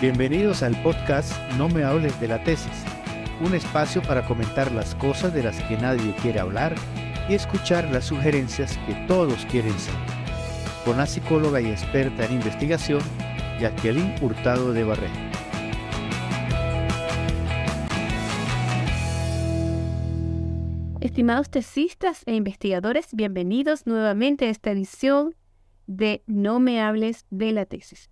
Bienvenidos al podcast No me hables de la tesis, un espacio para comentar las cosas de las que nadie quiere hablar y escuchar las sugerencias que todos quieren saber. Con la psicóloga y experta en investigación, Jacqueline Hurtado de Barrera. Estimados tesistas e investigadores, bienvenidos nuevamente a esta edición de No me hables de la tesis.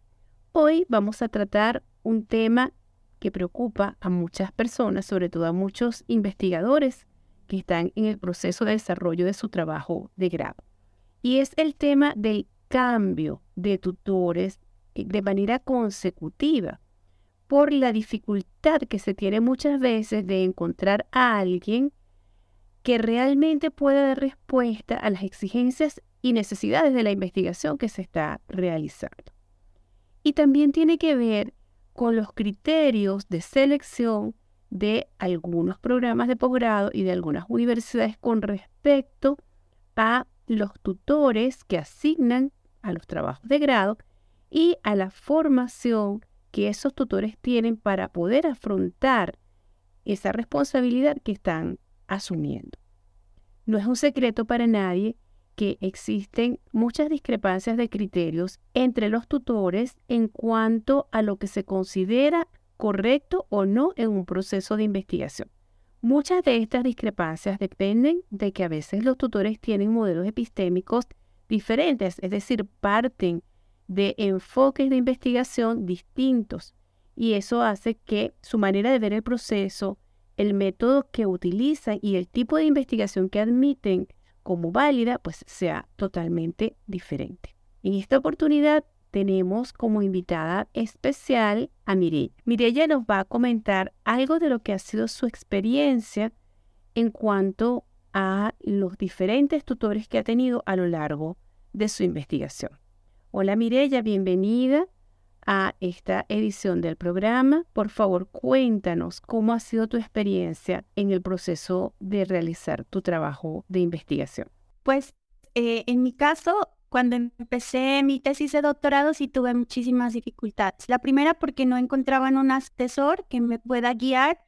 Hoy vamos a tratar un tema que preocupa a muchas personas, sobre todo a muchos investigadores que están en el proceso de desarrollo de su trabajo de grado. Y es el tema del cambio de tutores de manera consecutiva por la dificultad que se tiene muchas veces de encontrar a alguien que realmente pueda dar respuesta a las exigencias y necesidades de la investigación que se está realizando y también tiene que ver con los criterios de selección de algunos programas de posgrado y de algunas universidades con respecto a los tutores que asignan a los trabajos de grado y a la formación que esos tutores tienen para poder afrontar esa responsabilidad que están asumiendo. No es un secreto para nadie que existen muchas discrepancias de criterios entre los tutores en cuanto a lo que se considera correcto o no en un proceso de investigación. Muchas de estas discrepancias dependen de que a veces los tutores tienen modelos epistémicos diferentes, es decir, parten de enfoques de investigación distintos y eso hace que su manera de ver el proceso, el método que utilizan y el tipo de investigación que admiten como válida, pues sea totalmente diferente. En esta oportunidad tenemos como invitada especial a Mireya. Mireya nos va a comentar algo de lo que ha sido su experiencia en cuanto a los diferentes tutores que ha tenido a lo largo de su investigación. Hola Mireya, bienvenida a esta edición del programa. Por favor, cuéntanos cómo ha sido tu experiencia en el proceso de realizar tu trabajo de investigación. Pues eh, en mi caso, cuando empecé mi tesis de doctorado sí tuve muchísimas dificultades. La primera porque no encontraban un asesor que me pueda guiar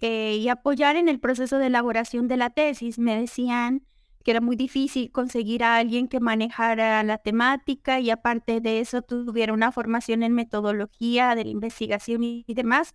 eh, y apoyar en el proceso de elaboración de la tesis. Me decían que era muy difícil conseguir a alguien que manejara la temática y aparte de eso tuviera una formación en metodología de la investigación y, demás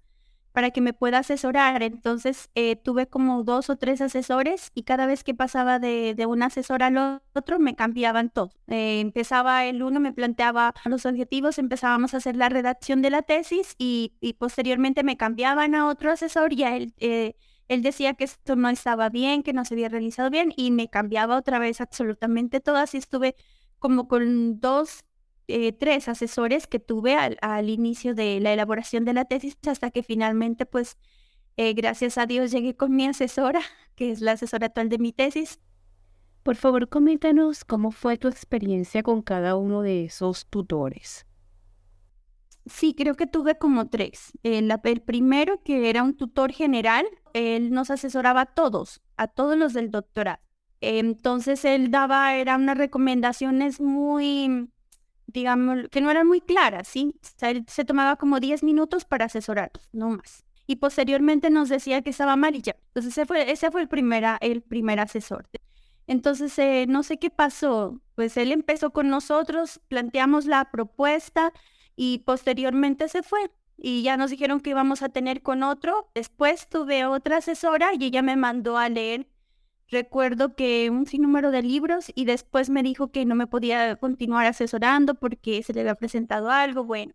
para que me pueda asesorar. Entonces eh, tuve como dos o tres asesores y cada vez que pasaba de, un asesor al otro me cambiaban todo. Eh, empezaba el uno, me planteaba los objetivos, empezábamos a hacer la redacción de la tesis y, posteriormente me cambiaban a otro asesor y a él eh, él decía que esto no estaba bien, que no se había realizado bien y me cambiaba otra vez absolutamente todo. Así estuve como con dos, eh, tres asesores que tuve al, inicio de la elaboración de la tesis hasta que finalmente, pues, eh, gracias a Dios llegué con mi asesora, que es la asesora actual de mi tesis. Por favor, coméntanos cómo fue tu experiencia con cada uno de esos tutores. Sí, creo que tuve como tres. El, el, primero, que era un tutor general, él nos asesoraba a todos, a todos los del doctorado. Entonces él daba, eran unas recomendaciones muy, digamos, que no eran muy claras, ¿sí? O sea, él se tomaba como 10 minutos para asesorarnos, no más. Y posteriormente nos decía que estaba mal y ya. Entonces ese fue, ese fue el, primera, el primer asesor. Entonces, eh, no sé qué pasó. Pues él empezó con nosotros, planteamos la propuesta, y posteriormente se fue. Y ya nos dijeron que íbamos a tener con otro. Después tuve otra asesora y ella me mandó a leer, recuerdo que un sinnúmero de libros y después me dijo que no me podía continuar asesorando porque se le había presentado algo, bueno.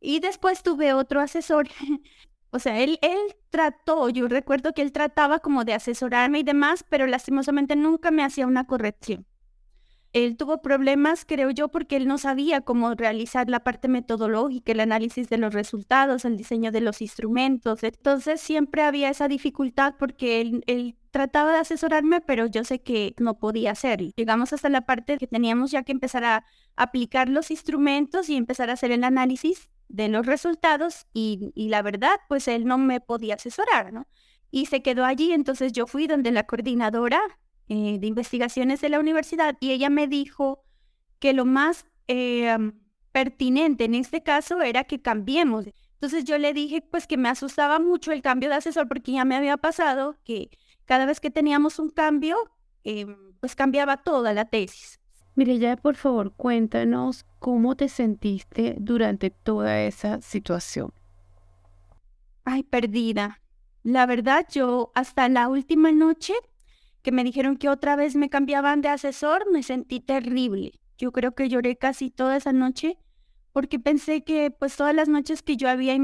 Y después tuve otro asesor. o sea, él, él trató, yo recuerdo que él trataba como de asesorarme y demás, pero lastimosamente nunca me hacía una corrección. Él tuvo problemas, creo yo, porque él no sabía cómo realizar la parte metodológica, el análisis de los resultados, el diseño de los instrumentos. Entonces siempre había esa dificultad porque él, trataba de asesorarme, pero yo sé que no podía hacerlo. Llegamos hasta la parte que teníamos ya que empezar a aplicar los instrumentos y empezar a hacer el análisis de los resultados y, y la verdad, pues él no me podía asesorar, ¿no? Y se quedó allí, entonces yo fui donde la coordinadora eh, de investigaciones de la universidad y ella me dijo que lo más eh, pertinente en este caso era que cambiemos. Entonces yo le dije pues que me asustaba mucho el cambio de asesor porque ya me había pasado que cada vez que teníamos un cambio, em, pues cambiaba toda la tesis. Mire, ya por favor cuéntanos cómo te sentiste durante toda esa situación. Ay, perdida. La verdad, yo hasta la última noche que me dijeron que otra vez me cambiaban de asesor, me sentí terrible. Yo creo que lloré casi toda esa noche porque pensé que pues todas las noches que yo había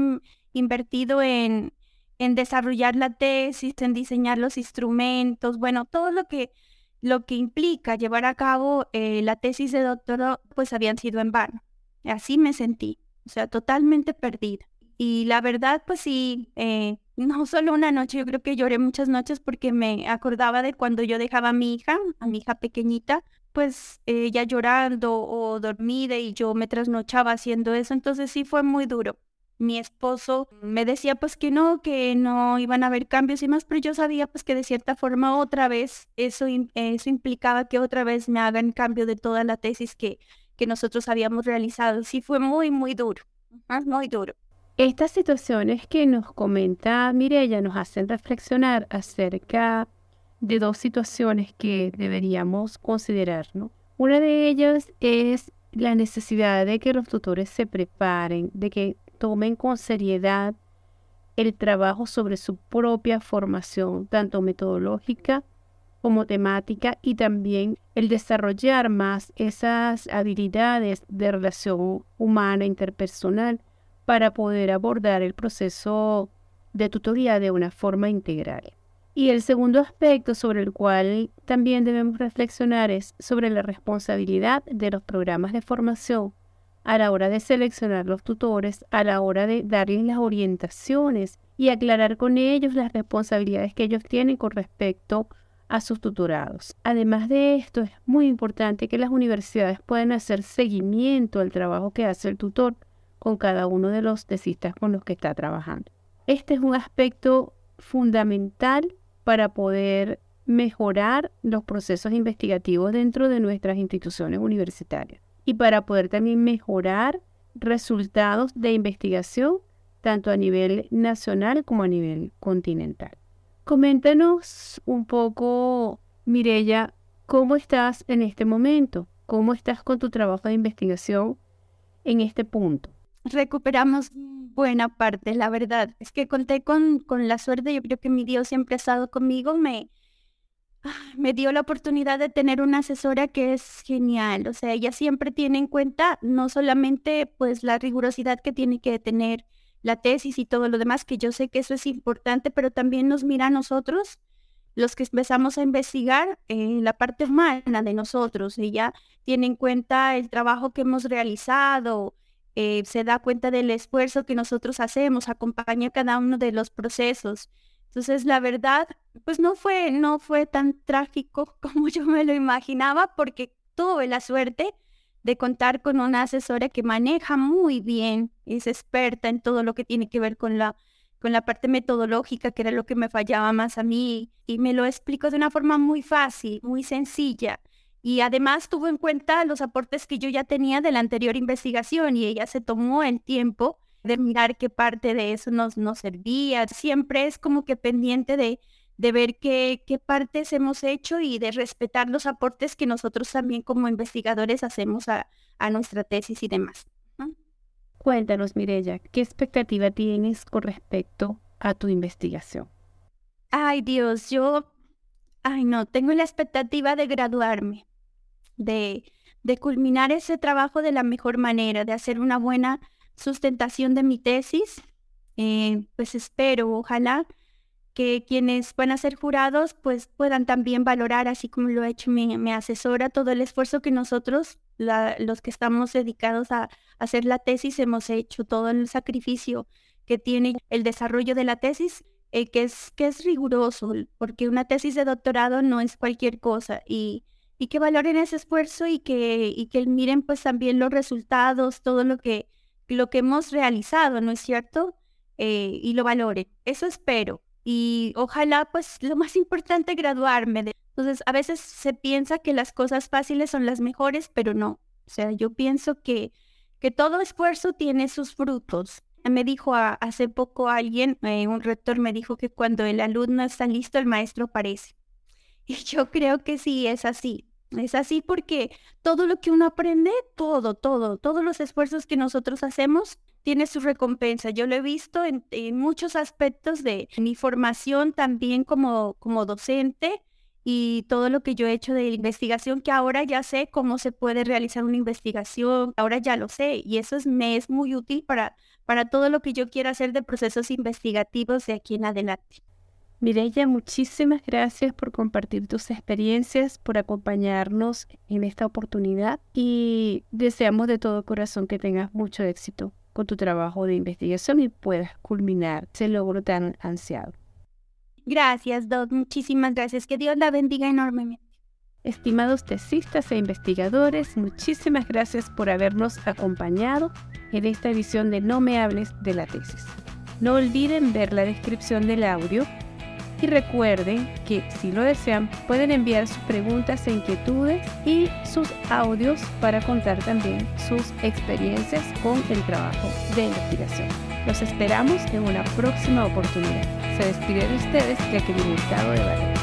invertido en, en desarrollar la tesis, en diseñar los instrumentos, bueno, todo lo que, lo que implica llevar a cabo eh, la tesis de doctorado, pues habían sido en vano. Así me sentí, o sea, totalmente perdida. Y la verdad, pues sí, eh, no solo una noche, yo creo que lloré muchas noches porque me acordaba de cuando yo dejaba a mi hija, a mi hija pequeñita, pues ella llorando o dormida y yo me trasnochaba haciendo eso, entonces sí fue muy duro. Mi esposo me decía pues que no, que no iban a haber cambios y más, pero yo sabía pues que de cierta forma otra vez eso, eso implicaba que otra vez me hagan cambio de toda la tesis que, que nosotros habíamos realizado. Sí fue muy, muy duro, muy duro. Estas situaciones que nos comenta Mirella nos hacen reflexionar acerca de dos situaciones que deberíamos considerar. Una de ellas es la necesidad de que los tutores se preparen, de que tomen con seriedad el trabajo sobre su propia formación, tanto metodológica como temática, y también el desarrollar más esas habilidades de relación humana interpersonal para poder abordar el proceso de tutoría de una forma integral. Y el segundo aspecto sobre el cual también debemos reflexionar es sobre la responsabilidad de los programas de formación a la hora de seleccionar los tutores, a la hora de darles las orientaciones y aclarar con ellos las responsabilidades que ellos tienen con respecto a sus tutorados. Además de esto, es muy importante que las universidades puedan hacer seguimiento al trabajo que hace el tutor con cada uno de los tesistas con los que está trabajando. Este es un aspecto fundamental para poder mejorar los procesos investigativos dentro de nuestras instituciones universitarias y para poder también mejorar resultados de investigación tanto a nivel nacional como a nivel continental. Coméntanos un poco, Mirella, cómo estás en este momento, cómo estás con tu trabajo de investigación en este punto. Recuperamos buena parte, la verdad. Es que conté con, con la suerte, yo creo que mi Dios siempre ha estado conmigo, me, ah, me dio la oportunidad de tener una asesora que es genial. O sea, ella siempre tiene en cuenta no solamente pues la rigurosidad que tiene que tener la tesis y todo lo demás, que yo sé que eso es importante, pero también nos mira a nosotros, los que empezamos a investigar eh, la parte humana de nosotros. Ella tiene en cuenta el trabajo que hemos realizado, eh, se da cuenta del esfuerzo que nosotros hacemos, acompaña cada uno de los procesos. Entonces, la verdad, pues no fue, no fue tan trágico como yo me lo imaginaba, porque tuve la suerte de contar con una asesora que maneja muy bien, es experta en todo lo que tiene que ver con la, con la parte metodológica, que era lo que me fallaba más a mí, y me lo explico de una forma muy fácil, muy sencilla. Y además tuvo en cuenta los aportes que yo ya tenía de la anterior investigación y ella se tomó el tiempo de mirar qué parte de eso nos, nos servía. Siempre es como que pendiente de, de ver qué, qué partes hemos hecho y de respetar los aportes que nosotros también como investigadores hacemos a, a nuestra tesis y demás. Cuéntanos, Mirella, ¿qué expectativa tienes con respecto a tu investigación? Ay, Dios, yo, ay, no, tengo la expectativa de graduarme de, culminar ese trabajo de la mejor manera, de hacer una buena sustentación de mi tesis. Eh, pues espero, ojalá, que quienes van a ser jurados pues puedan también valorar, así como lo ha hecho mi, asesora, todo el esfuerzo que nosotros, los que estamos dedicados a, hacer la tesis, hemos hecho, todo el sacrificio que tiene el desarrollo de la tesis, eh, que, es, que es riguroso, porque una tesis de doctorado no es cualquier cosa y y que valoren ese esfuerzo y que, y que miren pues también los resultados, todo lo que, lo que hemos realizado, ¿no es cierto? Eh, y lo valoren. Eso espero. Y ojalá pues lo más importante graduarme. Entonces a veces se piensa que las cosas fáciles son las mejores, pero no. O sea, yo pienso que, que todo esfuerzo tiene sus frutos. Me dijo hace poco alguien, eh, un rector me dijo que cuando el alumno está listo, el maestro aparece. Y yo creo que sí, es así. Es así porque todo lo que uno aprende, todo, todo, todos los esfuerzos que nosotros hacemos, tiene su recompensa. Yo lo he visto en, muchos aspectos de mi formación también como, como docente y todo lo que yo he hecho de investigación, que ahora ya sé cómo se puede realizar una investigación, ahora ya lo sé y eso es, me es muy útil para, para todo lo que yo quiero hacer de procesos investigativos de aquí en adelante. Mireya, muchísimas gracias por compartir tus experiencias, por acompañarnos en esta oportunidad y deseamos de todo corazón que tengas mucho éxito con tu trabajo de investigación y puedas culminar ese logro tan ansiado. Gracias, Doc. Muchísimas gracias. Que Dios la bendiga enormemente. Estimados tesistas e investigadores, muchísimas gracias por habernos acompañado en esta edición de No me hables de la tesis. No olviden ver la descripción del audio y recuerden que si lo desean pueden enviar sus preguntas e inquietudes y sus audios para contar también sus experiencias con el trabajo de investigación. Los esperamos en una próxima oportunidad. Se despide de ustedes Jacqueline Hurtado de Valle.